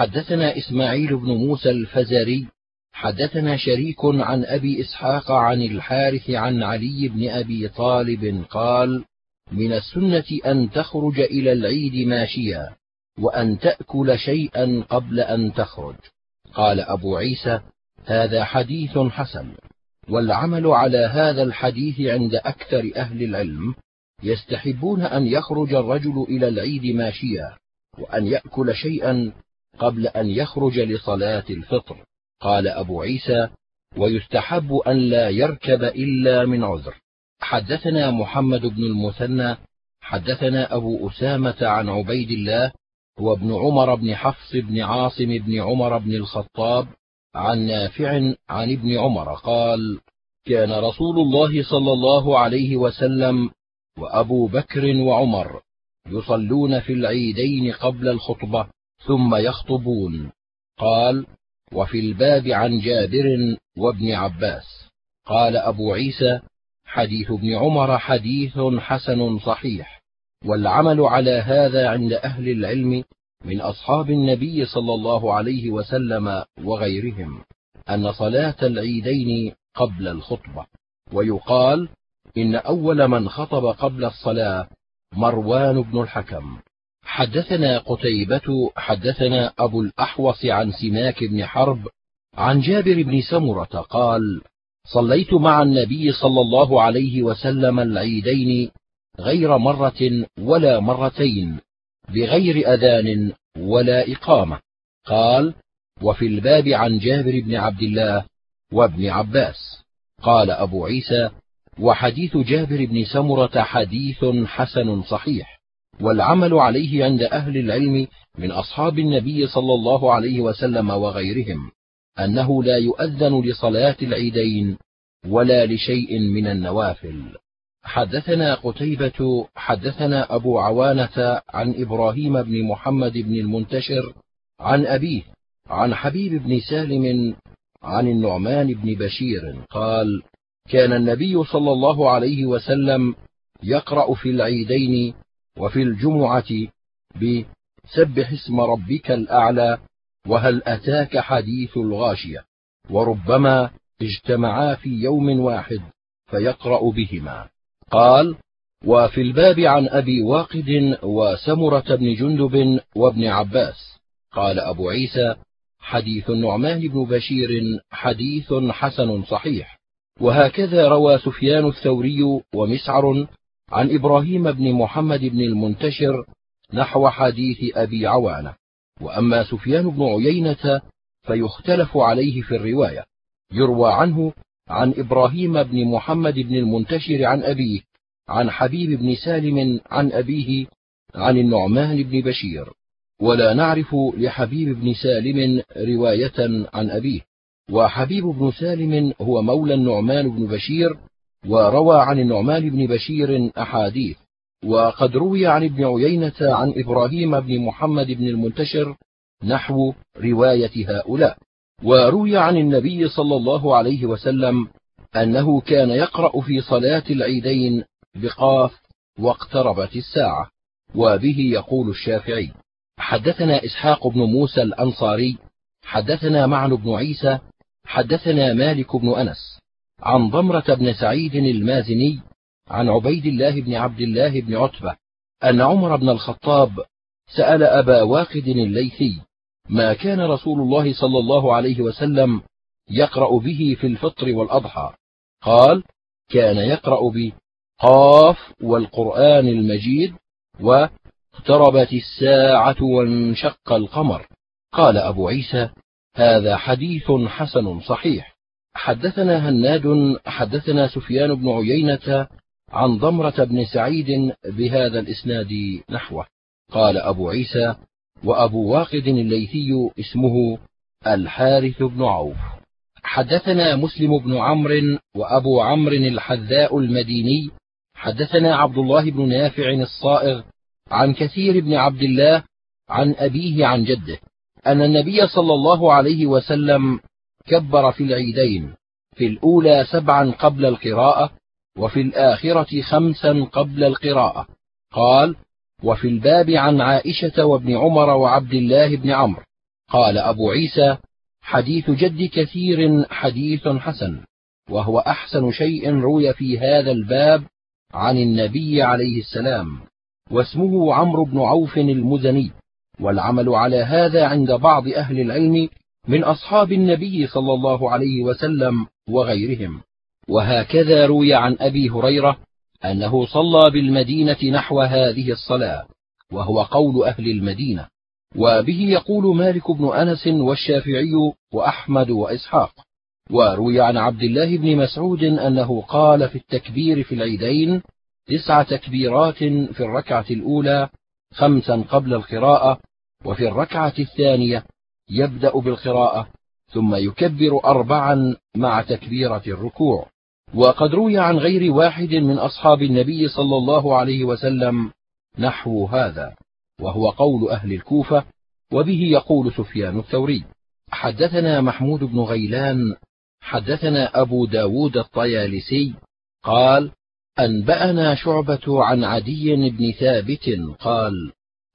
حدثنا إسماعيل بن موسى الفزاري حدثنا شريك عن أبي إسحاق عن الحارث عن علي بن أبي طالب قال من السنة أن تخرج إلى العيد ماشيا وأن تأكل شيئا قبل أن تخرج. قال أبو عيسى هذا حديث حسن والعمل على هذا الحديث عند أكثر أهل العلم يستحبون أن يخرج الرجل إلى العيد ماشيا وأن يأكل شيئا قبل أن يخرج لصلاة الفطر. قال أبو عيسى ويستحب أن لا يركب إلا من عذر. حدثنا محمد بن المثنى حدثنا أبو أسامة عن عبيد الله وابن عمر بن حفص بن عاصم بن عمر بن الخطاب عن نافع عن ابن عمر قال كان رسول الله صلى الله عليه وسلم وأبو بكر وعمر يصلون في العيدين قبل الخطبة ثم يخطبون. قال وفي الباب عن جابر وابن عباس. قال أبو عيسى حديث ابن عمر حديث حسن صحيح والعمل على هذا عند أهل العلم من أصحاب النبي صلى الله عليه وسلم وغيرهم أن صلاة العيدين قبل الخطبة. ويقال إن أول من خطب قبل الصلاة مروان بن الحكم. حدثنا قتيبة حدثنا أبو الأحوص عن سماك بن حرب عن جابر بن سمرة قال صليت مع النبي صلى الله عليه وسلم العيدين غير مرة ولا مرتين بغير أذان ولا إقامة. قال وفي الباب عن جابر بن عبد الله وابن عباس. قال أبو عيسى وحديث جابر بن سمرة حديث حسن صحيح. والعمل عليه عند أهل العلم من أصحاب النبي صلى الله عليه وسلم وغيرهم أنه لا يؤذن لصلاة العيدين ولا لشيء من النوافل. حدثنا قتيبة حدثنا أبو عوانة عن إبراهيم بن محمد بن المنتشر عن أبيه عن حبيب بن سالم عن النعمان بن بشير قال كان النبي صلى الله عليه وسلم يقرأ في العيدين وفي الجمعة بسبح اسم ربك الأعلى وهل أتاك حديث الغاشية؟ وربما اجتمعا في يوم واحد فيقرأ بهما. قال وفي الباب عن أبي واقد وسمرة بن جندب وابن عباس. قال أبو عيسى حديث النعمان بن بشير حديث حسن صحيح. وهكذا روى سفيان الثوري ومسعر عن إبراهيم بن محمد بن المنتشر نحو حديث أبي عوانة. وأما سفيان بن عيينة فيختلف عليه في الرواية. يروى عنه عن إبراهيم بن محمد بن المنتشر عن أبيه عن حبيب بن سالم عن أبيه عن النعمان بن بشير. ولا نعرف لحبيب بن سالم رواية عن أبيه. وحبيب بن سالم هو مولى النعمان بن بشير وروى عن النعمان بن بشير أحاديث وقد روي عن ابن عيينة عن إبراهيم بن محمد بن المنتشر نحو رواية هؤلاء وروي عن النبي صلى الله عليه وسلم أنه كان يقرأ في صلاة العيدين بقاف واقتربت الساعة وبه يقول الشافعي حدثنا إسحاق بن موسى الأنصاري حدثنا معن بن عيسى حدثنا مالك بن أنس. عن ضمرة بن سعيد المازني عن عبيد الله بن عبد الله بن عتبة أن عمر بن الخطاب سأل أبا واقد الليثي ما كان رسول الله صلى الله عليه وسلم يقرأ به في الفطر والأضحى. قال كان يقرأ بقاف والقرآن المجيد واقتربت الساعة وانشق القمر. قال أبو عيسى هذا حديث حسن صحيح. حدثنا هناد حدثنا سفيان بن عيينة عن ضمرة بن سعيد بهذا الإسناد نحوه. قال أبو عيسى وأبو واقد الليثي اسمه الحارث بن عوف. حدثنا مسلم بن عمرو وأبو عمرو الحذاء المديني. حدثنا عبد الله بن نافع الصائغ عن كثير بن عبد الله عن أبيه عن جده أن النبي صلى الله عليه وسلم كبر في العيدين في الأولى سبعا قبل القراءة وفي الآخرة خمسا قبل القراءة. قال وفي الباب عن عائشة وابن عمر وعبد الله بن عمرو. قال أبو عيسى حديث جد كثير حديث حسن وهو أحسن شيء روي في هذا الباب عن النبي عليه السلام واسمه عمرو بن عوف المزني. والعمل على هذا عند بعض أهل العلم من أصحاب النبي صلى الله عليه وسلم وغيرهم. وهكذا روي عن أبي هريرة أنه صلى بالمدينة نحو هذه الصلاة وهو قول أهل المدينة. وبه يقول مالك بن أنس والشافعي وأحمد وإسحاق. وروي عن عبد الله بن مسعود أنه قال في التكبير في العيدين تسع تكبيرات في الركعة الأولى خمسا قبل القراءة وفي الركعة الثانية يبدأ بالقراءة ثم يكبر أربعا مع تكبيرة الركوع. وقد روي عن غير واحد من أصحاب النبي صلى الله عليه وسلم نحو هذا وهو قول أهل الكوفة وبه يقول سفيان الثوري حدثنا محمود بن غيلان حدثنا أبو داود الطيالسي قال أنبأنا شعبة عن عدي بن ثابت قال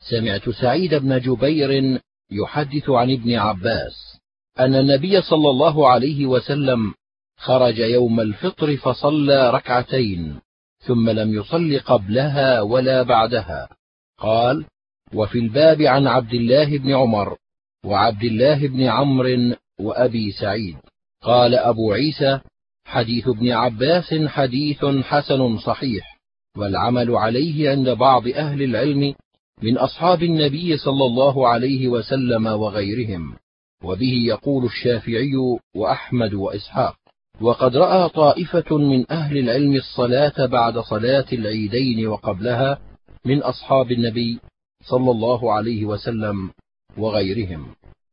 سمعت سعيد بن جبير يحدث عن ابن عباس أن النبي صلى الله عليه وسلم خرج يوم الفطر فصلى ركعتين ثم لم يصل قبلها ولا بعدها. قال وفي الباب عن عبد الله بن عمر وعبد الله بن عمرو وأبي سعيد. قال أبو عيسى حديث ابن عباس حديث حسن صحيح والعمل عليه عند بعض أهل العلم من أصحاب النبي صلى الله عليه وسلم وغيرهم وبه يقول الشافعي وأحمد وإسحاق وقد رأى طائفة من أهل العلم الصلاة بعد صلاة العيدين وقبلها من أصحاب النبي صلى الله عليه وسلم وغيرهم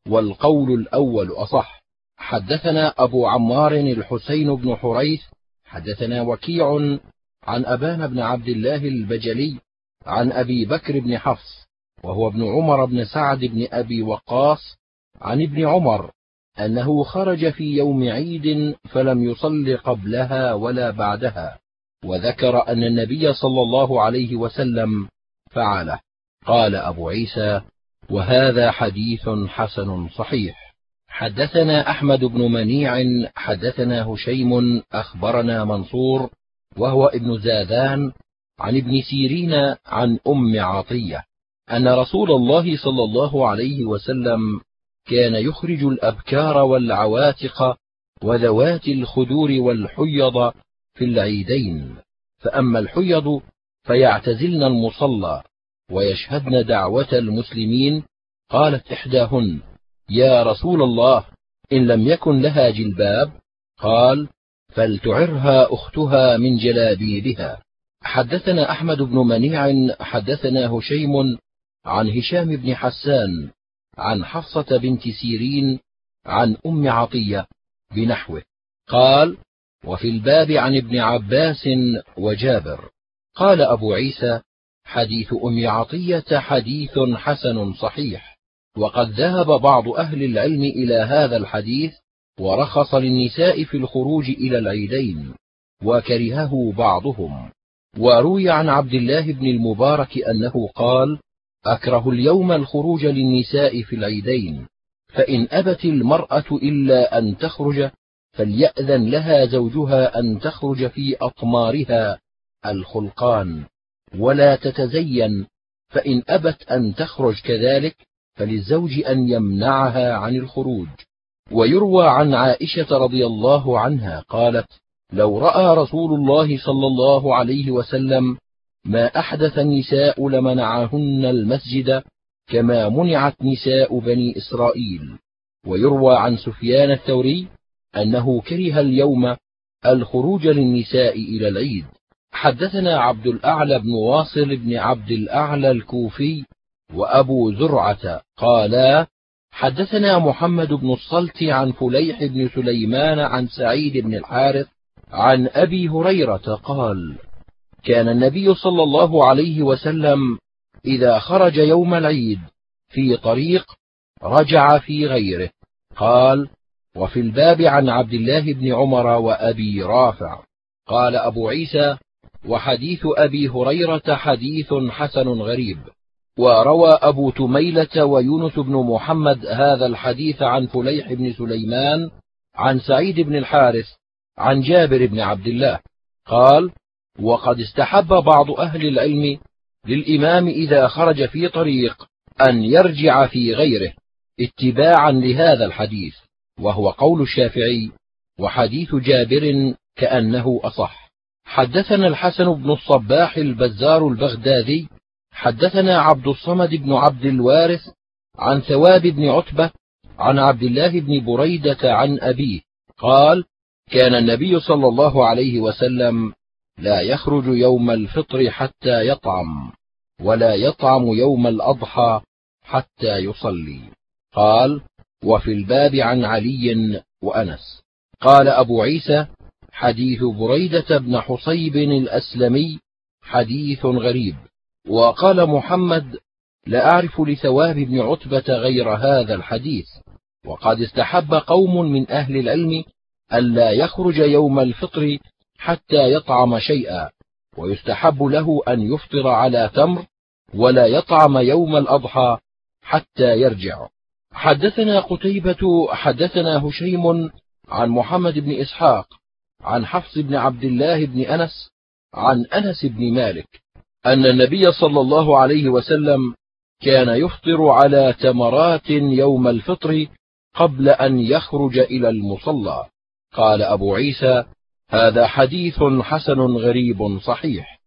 والقول الأول أصح حدثنا أبو عمار الحسين بن حريث حدثنا وكيع عن أبان بن عبد الله البجلي عن أبي بكر بن حفص وهو ابن عمر بن سعد بن أبي وقاص عن ابن عمر أنه خرج في يوم عيد فلم يصل قبلها ولا بعدها وذكر أن النبي صلى الله عليه وسلم فعله. قال أبو عيسى وهذا حديث حسن صحيح. حدثنا أحمد بن منيع حدثنا هشيم أخبرنا منصور وهو ابن زادان عن ابن سيرين عن أم عطية أن رسول الله صلى الله عليه وسلم كان يخرج الأبكار والعواتق وذوات الخدور والحيض في العيدين فأما الحيض فيعتزلن المصلى ويشهدن دعوة المسلمين قالت إحداهن يا رسول الله إن لم يكن لها جلباب؟ قال فلتعرها أختها من جلابيبها. حدثنا أحمد بن منيع حدثنا هشيم عن هشام بن حسان عن حفصة بنت سيرين عن أم عطية بنحوه. قال وفي الباب عن ابن عباس وجابر. قال أبو عيسى حديث أم عطية حديث حسن صحيح وقد ذهب بعض أهل العلم إلى هذا الحديث ورخص للنساء في الخروج إلى العيدين وكرهه بعضهم. وروي عن عبد الله بن المبارك أنه قال أكره اليوم الخروج للنساء في العيدين فإن أبت المرأة إلا أن تخرج فليأذن لها زوجها أن تخرج في أطمارها الخلقان ولا تتزين فإن أبت أن تخرج كذلك فللزوج أن يمنعها عن الخروج. ويروى عن عائشة رضي الله عنها قالت لو رأى رسول الله صلى الله عليه وسلم ما أحدث النساء لمنعهن المسجد كما منعت نساء بني إسرائيل. ويروى عن سفيان الثوري أنه كره اليوم الخروج للنساء إلى العيد. حدثنا عبد الأعلى بن واصل بن عبد الأعلى الكوفي وأبو زرعة قالا حدثنا محمد بن الصلت عن فليح بن سليمان عن سعيد بن الحارث عن أبي هريرة قال كان النبي صلى الله عليه وسلم إذا خرج يوم العيد في طريق رجع في غيره. قال وفي الباب عن عبد الله بن عمر وأبي رافع. قال أبو عيسى وحديث أبي هريرة حديث حسن غريب. وروى أبو تميلة ويونس بن محمد هذا الحديث عن فليح بن سليمان عن سعيد بن الحارث عن جابر بن عبد الله قال وقد استحب بعض أهل العلم للإمام إذا خرج في طريق أن يرجع في غيره اتباعا لهذا الحديث وهو قول الشافعي وحديث جابر كأنه أصح. حدثنا الحسن بن الصباح البزار البغدادي حدثنا عبد الصمد بن عبد الوارث عن ثواب بن عتبة عن عبد الله بن بريدة عن أبيه قال كان النبي صلى الله عليه وسلم لا يخرج يوم الفطر حتى يطعم ولا يطعم يوم الأضحى حتى يصلي. قال وفي الباب عن علي وأنس قال أبو عيسى حديث بريدة بن حصيب الأسلمي حديث غريب وقال محمد لا أعرف لثواب بن عتبة غير هذا الحديث وقد استحب قوم من أهل العلم ألا يخرج يوم الفطر حتى يطعم شيئا ويستحب له أن يفطر على تمر ولا يطعم يوم الأضحى حتى يرجع. حدثنا قتيبة حدثنا هشيم عن محمد بن إسحاق عن حفص بن عبد الله بن أنس عن أنس بن مالك أن النبي صلى الله عليه وسلم كان يفطر على تمرات يوم الفطر قبل أن يخرج إلى المصلى. قال أبو عيسى هذا حديث حسن غريب صحيح.